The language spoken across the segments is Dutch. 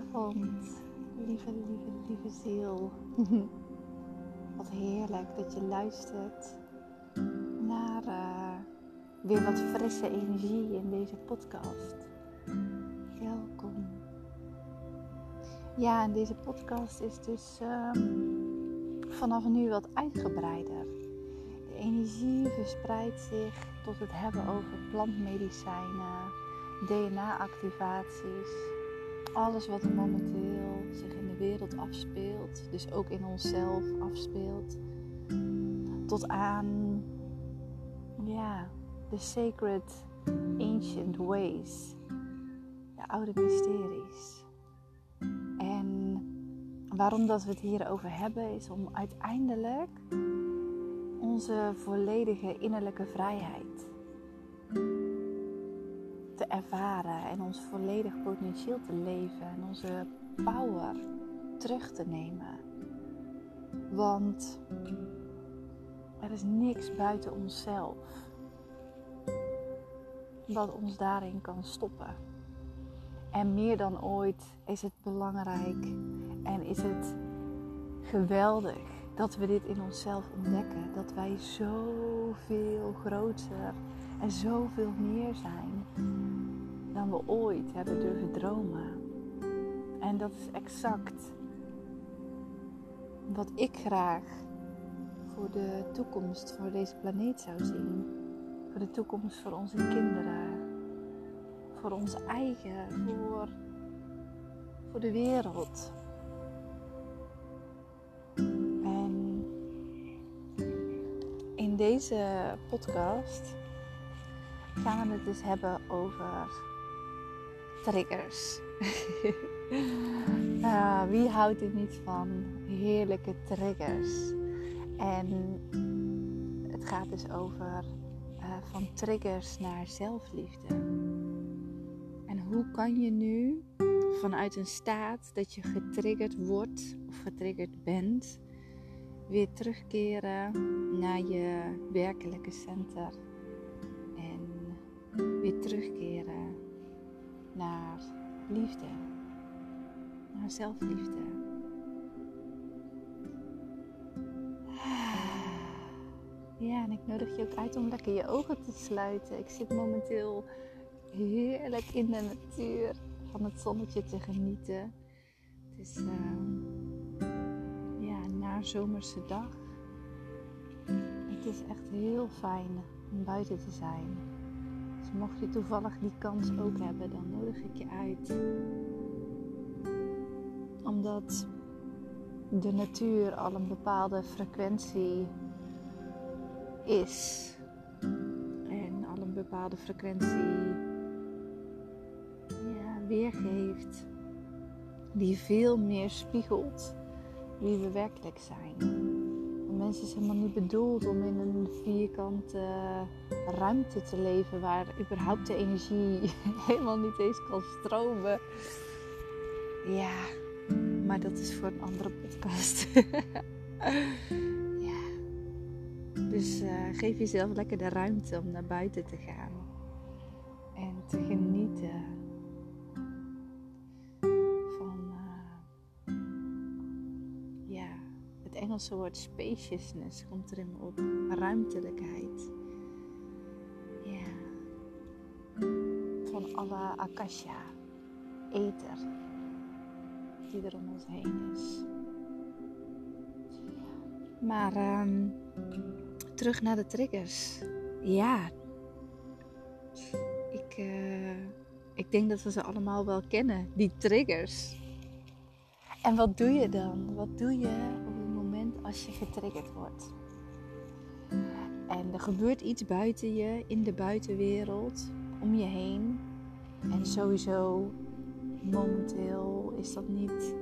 Goedenavond, lieve, lieve, lieve ziel. wat heerlijk dat je luistert naar uh, weer wat frisse energie in deze podcast. Welkom. Ja, en deze podcast is dus um, vanaf nu wat uitgebreider. De energie verspreidt zich tot het hebben over plantmedicijnen, DNA-activaties alles wat er momenteel zich in de wereld afspeelt, dus ook in onszelf afspeelt, tot aan ja, de sacred ancient ways, de oude mysteries. En waarom dat we het hierover hebben, is om uiteindelijk onze volledige innerlijke vrijheid ervaren en ons volledig potentieel te leven en onze power terug te nemen. Want er is niks buiten onszelf wat ons daarin kan stoppen. En meer dan ooit is het belangrijk en is het geweldig dat we dit in onszelf ontdekken. Dat wij zoveel groter en zoveel meer zijn dan we ooit hebben durven dromen. En dat is exact wat ik graag voor de toekomst voor deze planeet zou zien. Voor de toekomst voor onze kinderen. Voor ons eigen, voor, voor de wereld. En in deze podcast gaan we het dus hebben over triggers. uh, wie houdt er niet van heerlijke triggers? En het gaat dus over uh, van triggers naar zelfliefde. En hoe kan je nu vanuit een staat dat je getriggerd wordt of getriggerd bent, weer terugkeren naar je werkelijke center en weer terugkeren naar liefde, naar zelfliefde. Ja, en ik nodig je ook uit om lekker je ogen te sluiten. Ik zit momenteel heerlijk in de natuur van het zonnetje te genieten. Het is uh, ja, een nazomerse dag. Het is echt heel fijn om buiten te zijn mocht je toevallig die kans ook hebben, dan nodig ik je uit. Omdat de natuur al een bepaalde frequentie is. En al een bepaalde frequentie ja, weergeeft. Die veel meer spiegelt wie we werkelijk zijn mens is helemaal niet bedoeld om in een vierkante ruimte te leven waar überhaupt de energie helemaal niet eens kan stromen. Ja, maar dat is voor een andere podcast. ja. Dus uh, geef jezelf lekker de ruimte om naar buiten te gaan en te genieten Engelse woord spaciousness komt erin op. Ruimtelijkheid. Ja. Van alle akasha, ether, die er om ons heen is. Maar um, terug naar de triggers. Ja, ik, uh, ik denk dat we ze allemaal wel kennen, die triggers. En wat doe je dan? Wat doe je als je getriggerd wordt. En er gebeurt iets buiten je, in de buitenwereld, om je heen. En sowieso, momenteel is dat niet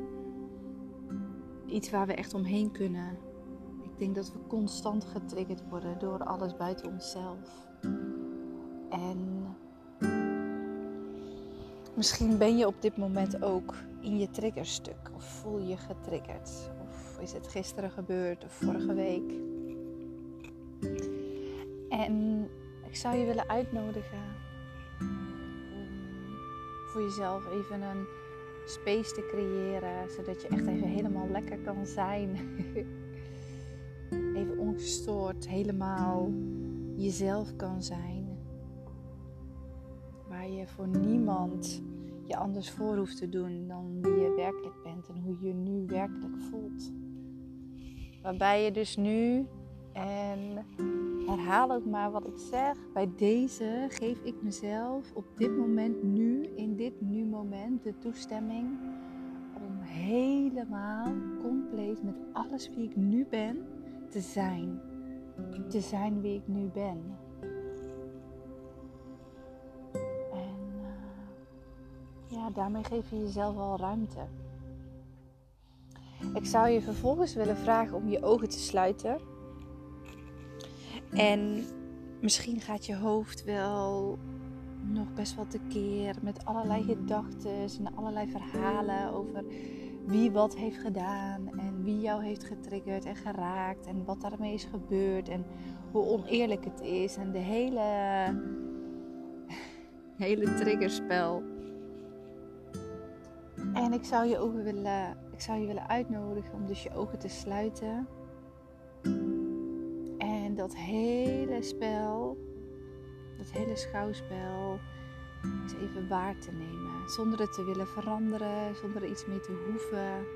iets waar we echt omheen kunnen. Ik denk dat we constant getriggerd worden door alles buiten onszelf. En misschien ben je op dit moment ook in je triggerstuk of voel je getriggerd is het gisteren gebeurd of vorige week? En ik zou je willen uitnodigen om voor jezelf even een space te creëren, zodat je echt even helemaal lekker kan zijn. even ongestoord, helemaal jezelf kan zijn. Waar je voor niemand je anders voor hoeft te doen dan wie je werkelijk bent en hoe je nu werkelijk voelt. Waarbij je dus nu, en herhaal ook maar wat ik zeg, bij deze geef ik mezelf op dit moment nu, in dit nu moment, de toestemming om helemaal compleet met alles wie ik nu ben te zijn. Te zijn wie ik nu ben. En uh, ja, daarmee geef je jezelf al ruimte. Ik zou je vervolgens willen vragen om je ogen te sluiten. En misschien gaat je hoofd wel nog best wel tekeer met allerlei gedachten en allerlei verhalen over wie wat heeft gedaan en wie jou heeft getriggerd en geraakt en wat daarmee is gebeurd en hoe oneerlijk het is en de hele, hele triggerspel. En ik zou je ogen willen, ik zou je willen uitnodigen om dus je ogen te sluiten. En dat hele spel, dat hele schouwspel, eens even waar te nemen. Zonder het te willen veranderen, zonder er iets mee te hoeven.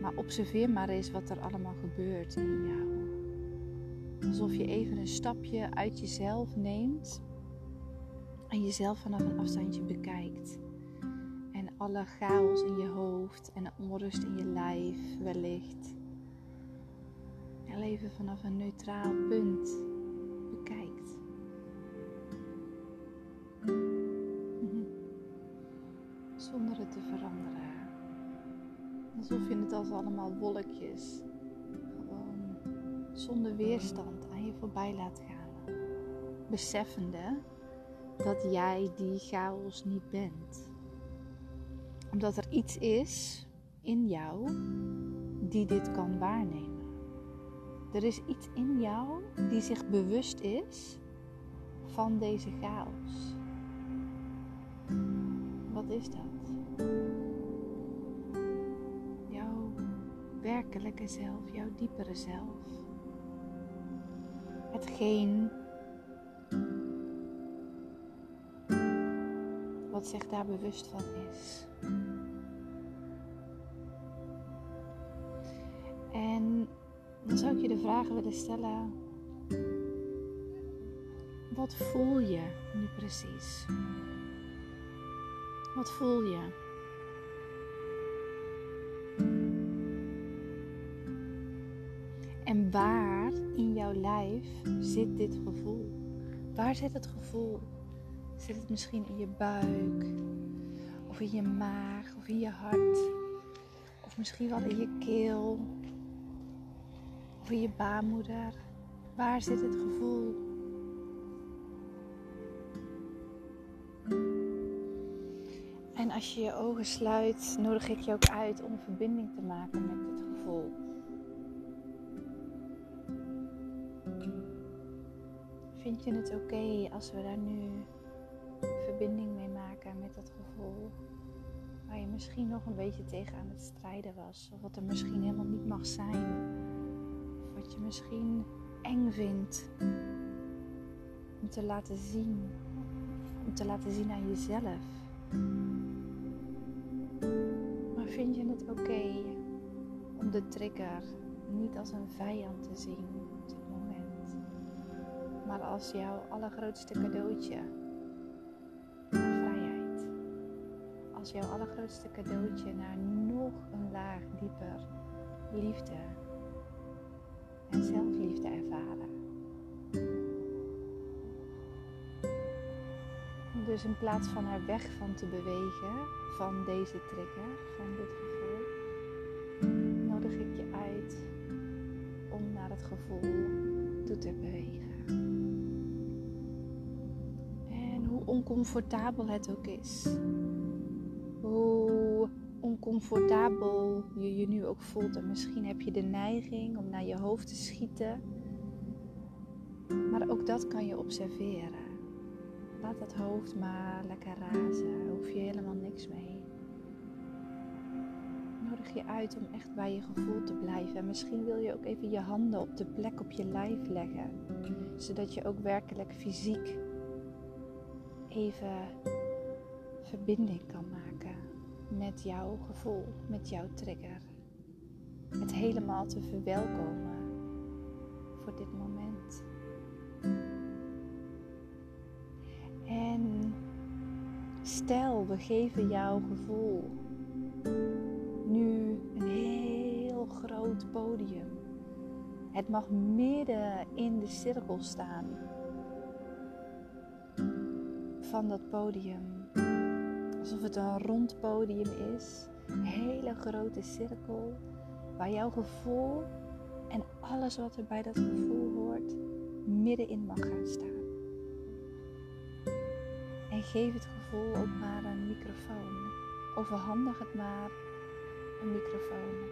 Maar observeer maar eens wat er allemaal gebeurt in jou. Alsof je even een stapje uit jezelf neemt en jezelf vanaf een afstandje bekijkt. En alle chaos in je hoofd en de onrust in je lijf wellicht. Heel even vanaf een neutraal punt bekijkt. Mhm. Zonder het te veranderen. Alsof je het als allemaal wolkjes gewoon zonder weerstand aan je voorbij laat gaan. Beseffende dat jij die chaos niet bent. Omdat er iets is in jou die dit kan waarnemen. Er is iets in jou die zich bewust is van deze chaos. Wat is dat? Jouw werkelijke zelf, jouw diepere zelf. Hetgeen wat zich daar bewust van is. En dan zou ik je de vragen willen stellen. Wat voel je nu precies? Wat voel je? En waar in jouw lijf zit dit gevoel? Waar zit het gevoel? Zit het misschien in je buik? Of in je maag? Of in je hart? Of misschien wel in je keel? Of in je baarmoeder? Waar zit het gevoel? En als je je ogen sluit, nodig ik je ook uit om verbinding te maken met dit gevoel. Vind je het oké als we daar nu verbinding mee maken met dat gevoel? Waar je misschien nog een beetje tegen aan het strijden was. Of wat er misschien helemaal niet mag zijn. Of wat je misschien eng vindt om te laten zien. Om te laten zien aan jezelf. Maar vind je het oké om de trigger niet als een vijand te zien op dit moment, maar als jouw allergrootste cadeautje Als jouw allergrootste cadeautje naar nog een laag dieper liefde en zelfliefde ervaren. Dus in plaats van er weg van te bewegen, van deze trigger, van dit gevoel, nodig ik je uit om naar het gevoel toe te bewegen. En hoe oncomfortabel het ook is, oncomfortabel je je nu ook voelt, en misschien heb je de neiging om naar je hoofd te schieten, maar ook dat kan je observeren. Laat dat hoofd maar lekker razen. Daar hoef je helemaal niks mee. nodig je uit om echt bij je gevoel te blijven. En misschien wil je ook even je handen op de plek op je lijf leggen. Zodat je ook werkelijk fysiek even verbinding kan maken met jouw gevoel, met jouw trigger. Het helemaal te verwelkomen voor dit moment. En stel, we geven jouw gevoel nu een heel groot podium. Het mag midden in de cirkel staan van dat podium. Alsof het een rond podium is. Een hele grote cirkel waar jouw gevoel en alles wat er bij dat gevoel hoort middenin mag gaan staan. En geef het gevoel ook maar een microfoon. Overhandig het maar een microfoon.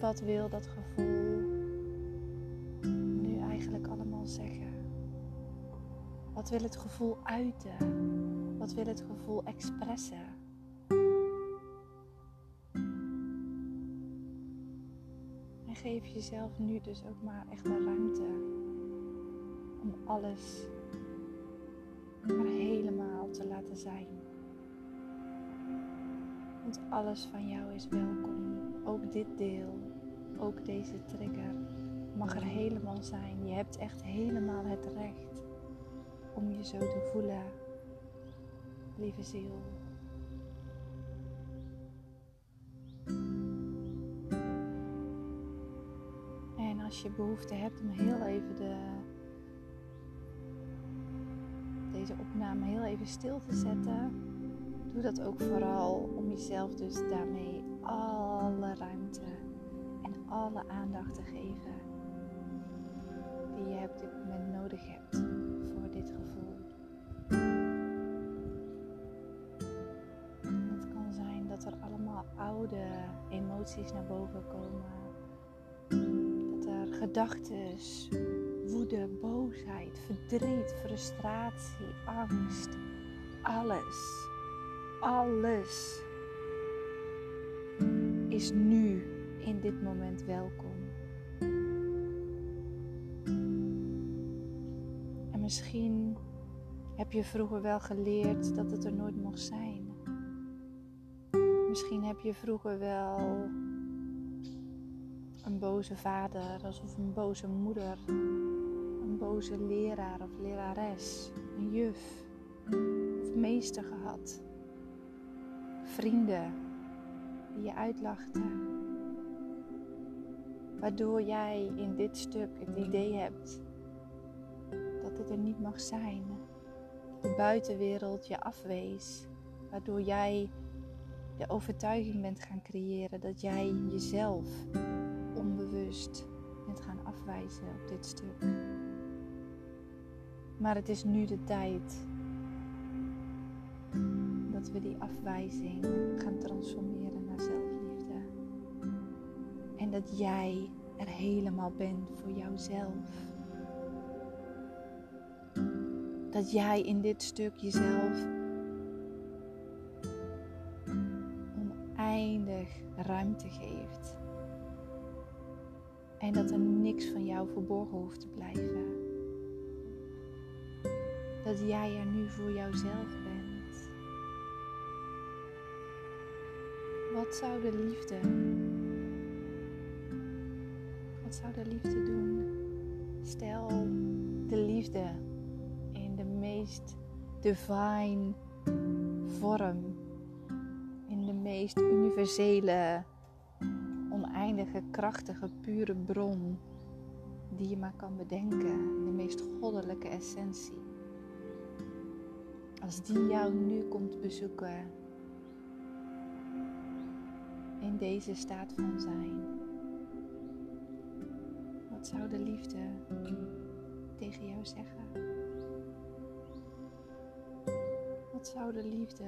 Wat wil dat gevoel Wat wil het gevoel uiten? Wat wil het gevoel expressen? En geef jezelf nu dus ook maar echt de ruimte om alles maar helemaal te laten zijn. Want alles van jou is welkom. Ook dit deel, ook deze trigger mag er helemaal zijn. Je hebt echt helemaal het recht om je zo te voelen, lieve ziel. En als je behoefte hebt om heel even de, deze opname heel even stil te zetten, doe dat ook vooral om jezelf dus daarmee alle ruimte en alle aandacht te geven die je op dit moment nodig hebt gevoel. Het kan zijn dat er allemaal oude emoties naar boven komen. Dat er gedachten, woede, boosheid, verdriet, frustratie, angst, alles, alles is nu in dit moment welkom. Misschien heb je vroeger wel geleerd dat het er nooit mocht zijn. Misschien heb je vroeger wel een boze vader of een boze moeder, een boze leraar of lerares, een juf of meester gehad. Vrienden die je uitlachten. Waardoor jij in dit stuk het idee hebt niet mag zijn. De buitenwereld je afwees. Waardoor jij de overtuiging bent gaan creëren dat jij jezelf onbewust bent gaan afwijzen op dit stuk. Maar het is nu de tijd dat we die afwijzing gaan transformeren naar zelfliefde. En dat jij er helemaal bent voor jouzelf. Dat jij in dit stuk jezelf oneindig ruimte geeft. En dat er niks van jou verborgen hoeft te blijven. Dat jij er nu voor jouzelf bent. Wat zou de liefde, wat zou de liefde doen? Stel de liefde meest divine vorm, in de meest universele, oneindige, krachtige, pure bron die je maar kan bedenken, de meest goddelijke essentie. Als die jou nu komt bezoeken in deze staat van zijn, wat zou de liefde tegen jou zeggen? Wat zou de liefde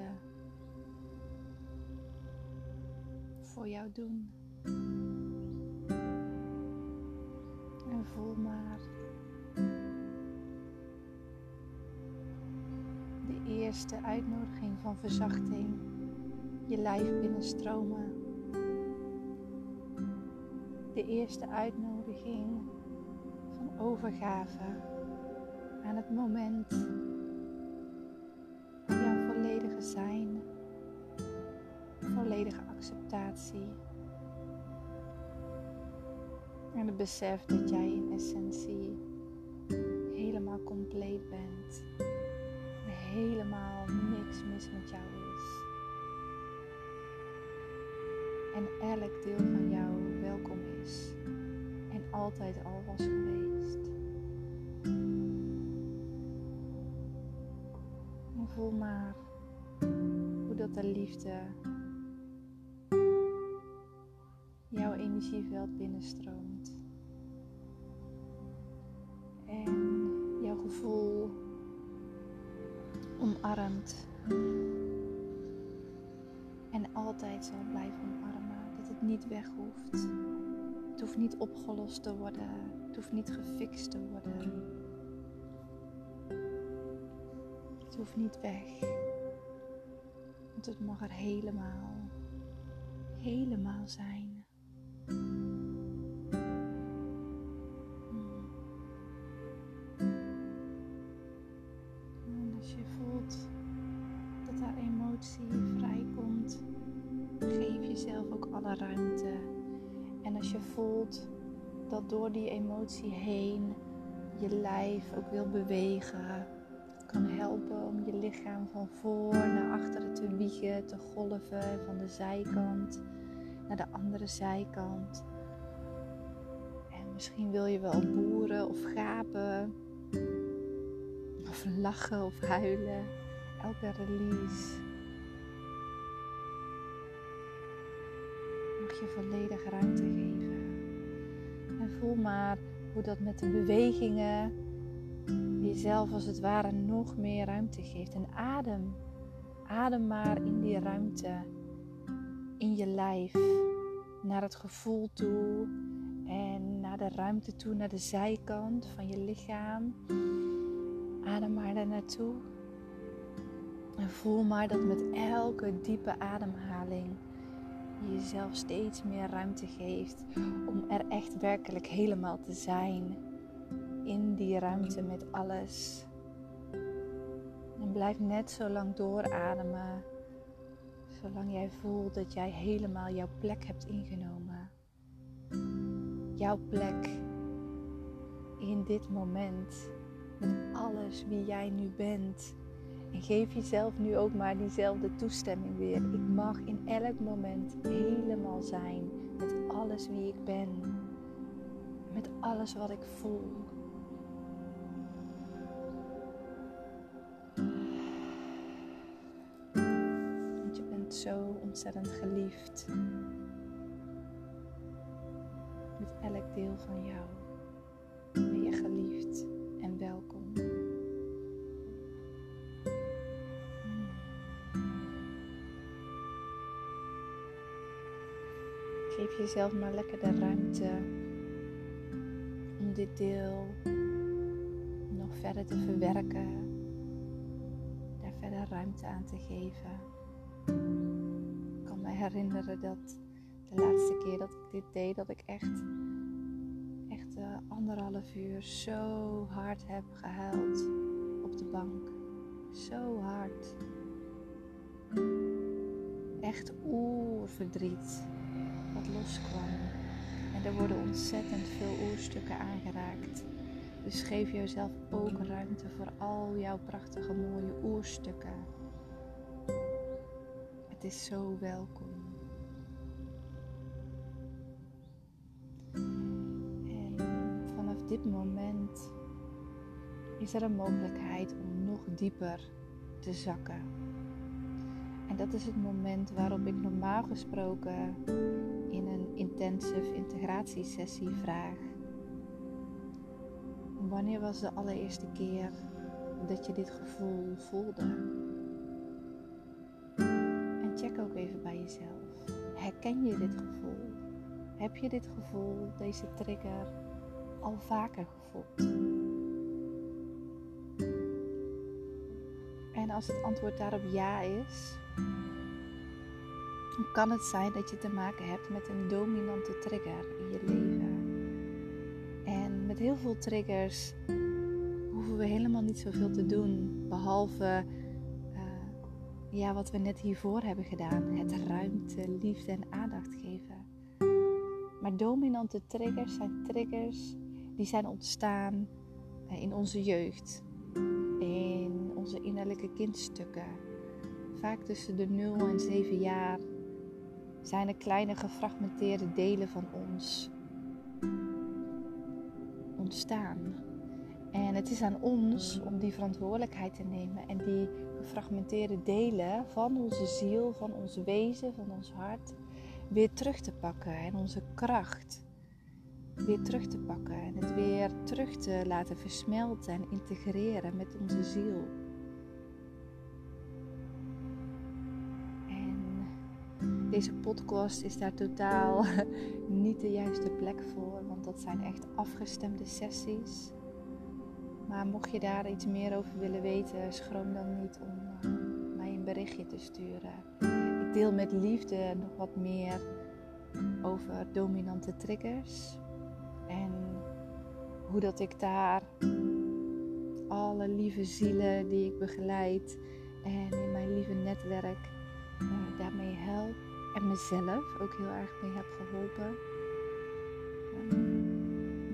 voor jou doen? En voel maar de eerste uitnodiging van verzachting je lijf binnenstromen. De eerste uitnodiging van overgave aan het moment En het besef dat jij in essentie helemaal compleet bent. En helemaal niks mis met jou is. En elk deel van jou welkom is. En altijd al was geweest. Voel maar hoe dat de liefde jouw energieveld binnenstroomt. Omarmt. En altijd zal blijven omarmen. Dat het niet weg hoeft. Het hoeft niet opgelost te worden. Het hoeft niet gefixt te worden. Het hoeft niet weg. Want het mag er helemaal, helemaal zijn. Heen je lijf ook wil bewegen, kan helpen om je lichaam van voor naar achteren te wiegen, te golven van de zijkant naar de andere zijkant. En misschien wil je wel boeren of gapen, of lachen of huilen. Elke release mag je volledig ruimte geven. En voel maar hoe dat met de bewegingen jezelf als het ware nog meer ruimte geeft. En adem. Adem maar in die ruimte in je lijf, naar het gevoel toe en naar de ruimte toe, naar de zijkant van je lichaam. Adem maar daar naartoe. En voel maar dat met elke diepe ademhaling je jezelf steeds meer ruimte geeft om er echt werkelijk helemaal te zijn. In die ruimte met alles. En blijf net zo lang doorademen zolang jij voelt dat jij helemaal jouw plek hebt ingenomen. Jouw plek in dit moment, met alles wie jij nu bent. En geef jezelf nu ook maar diezelfde toestemming weer. Ik mag in elk moment helemaal zijn met alles wie ik ben. Met alles wat ik voel. zo ontzettend geliefd. Met elk deel van jou ben je geliefd Jezelf maar lekker de ruimte om dit deel nog verder te verwerken, daar verder ruimte aan te geven herinneren dat de laatste keer dat ik dit deed, dat ik echt, echt uh, anderhalf uur zo hard heb gehuild op de bank. Zo hard. Echt oerverdriet loskwam. En er worden ontzettend veel oerstukken aangeraakt. Dus geef jezelf ook ruimte voor al jouw prachtige mooie oerstukken. Het is zo welkom. dit moment is er een mogelijkheid om nog dieper te zakken. En dat is het moment waarop ik normaal gesproken in een intensive integratiesessie vraag. Wanneer was de allereerste keer dat je dit gevoel voelde? En check ook even bij jezelf. Herken je dit gevoel? Heb je dit gevoel, deze trigger, al vaker gevoeld? Als het antwoord daarop ja is, dan kan het zijn dat je te maken hebt met een dominante trigger in je leven. En met heel veel triggers hoeven we helemaal niet zoveel te doen, behalve uh, ja, wat we net hiervoor hebben gedaan: het ruimte, liefde en aandacht geven. Maar dominante triggers zijn triggers die zijn ontstaan eh, in onze jeugd, onze innerlijke kindstukken. Vaak tussen de 0 en 7 jaar zijn er kleine gefragmenteerde delen van ons ontstaan. En het is aan ons om die verantwoordelijkheid te nemen en die gefragmenteerde delen van onze ziel, van ons wezen, van ons hart weer terug te pakken en onze kracht weer terug te pakken en het weer terug te laten versmelten en integreren met onze ziel. Deze podcast is daar totaal niet de juiste plek voor, want dat zijn echt afgestemde sessies. Maar mocht je daar iets meer over willen weten, schroom dan niet om eh, mij een berichtje te sturen. Ik deel met liefde nog wat meer over dominante triggers en hoe dat ik daar alle lieve zielen die ik begeleid en in mijn lieve netwerk uh, daarmee help. En mezelf ook heel erg mee heb geholpen.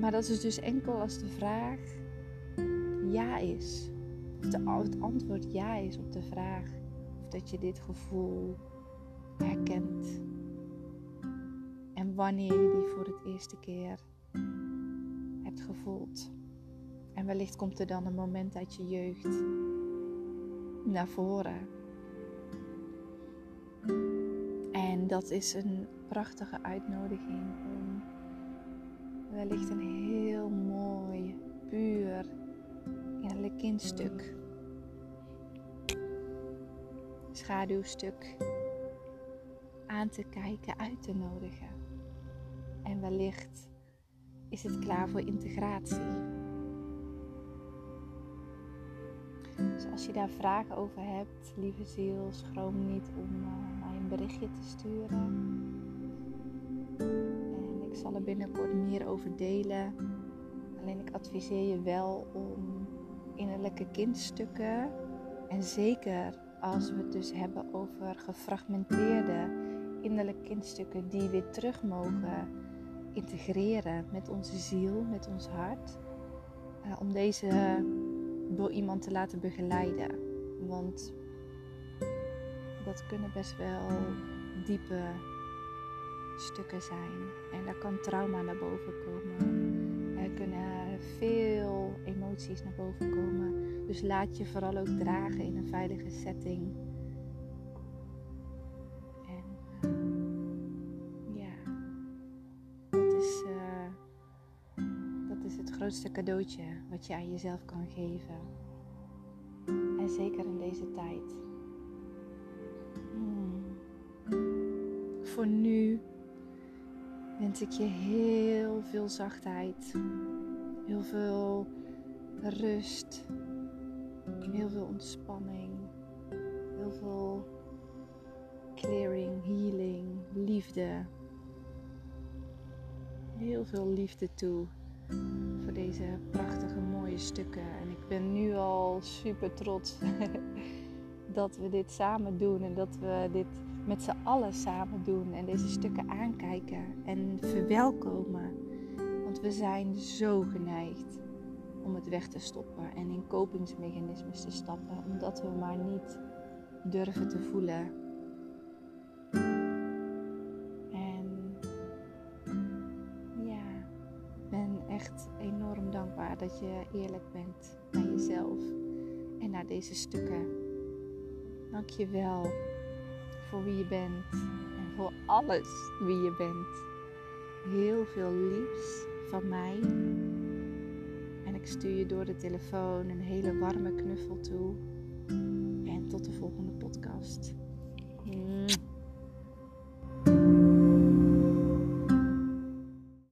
Maar dat is dus enkel als de vraag ja is. Of het antwoord ja is op de vraag of dat je dit gevoel herkent. En wanneer je die voor het eerste keer hebt gevoeld. En wellicht komt er dan een moment uit je jeugd naar voren. En dat is een prachtige uitnodiging om wellicht een heel mooi, puur innerlijk kindstuk, schaduwstuk aan te kijken, uit te nodigen. En wellicht is het klaar voor integratie. Dus als je daar vragen over hebt, lieve ziel, schroom niet om mij een berichtje te sturen. En ik zal er binnenkort meer over delen. Alleen ik adviseer je wel om innerlijke kindstukken en zeker als we het dus hebben over gefragmenteerde innerlijke kindstukken die weer terug mogen integreren met onze ziel, met ons hart. Uh, om deze door iemand te laten begeleiden. Want dat kunnen best wel diepe stukken zijn. En daar kan trauma naar boven komen. Er kunnen veel emoties naar boven komen. Dus laat je vooral ook dragen in een veilige setting. Grootste cadeautje wat je aan jezelf kan geven. En zeker in deze tijd. Hmm. Voor nu wens ik je heel veel zachtheid, heel veel rust, heel veel ontspanning, heel veel clearing, healing, liefde. Heel veel liefde toe voor deze prachtige mooie stukken. En ik ben nu al super trots dat we dit samen doen en dat we dit met z'n allen samen doen en deze stukken aankijken en verwelkomen. Want we zijn zo geneigd om het weg te stoppen en in kopingsmechanismes te stappen, omdat we maar niet durven te voelen dat je eerlijk bent naar jezelf en naar deze stukken. Dank je wel voor wie je bent en voor alles wie je bent. Heel veel liefs van mij. En ik stuur je door de telefoon een hele warme knuffel toe. En tot de volgende podcast.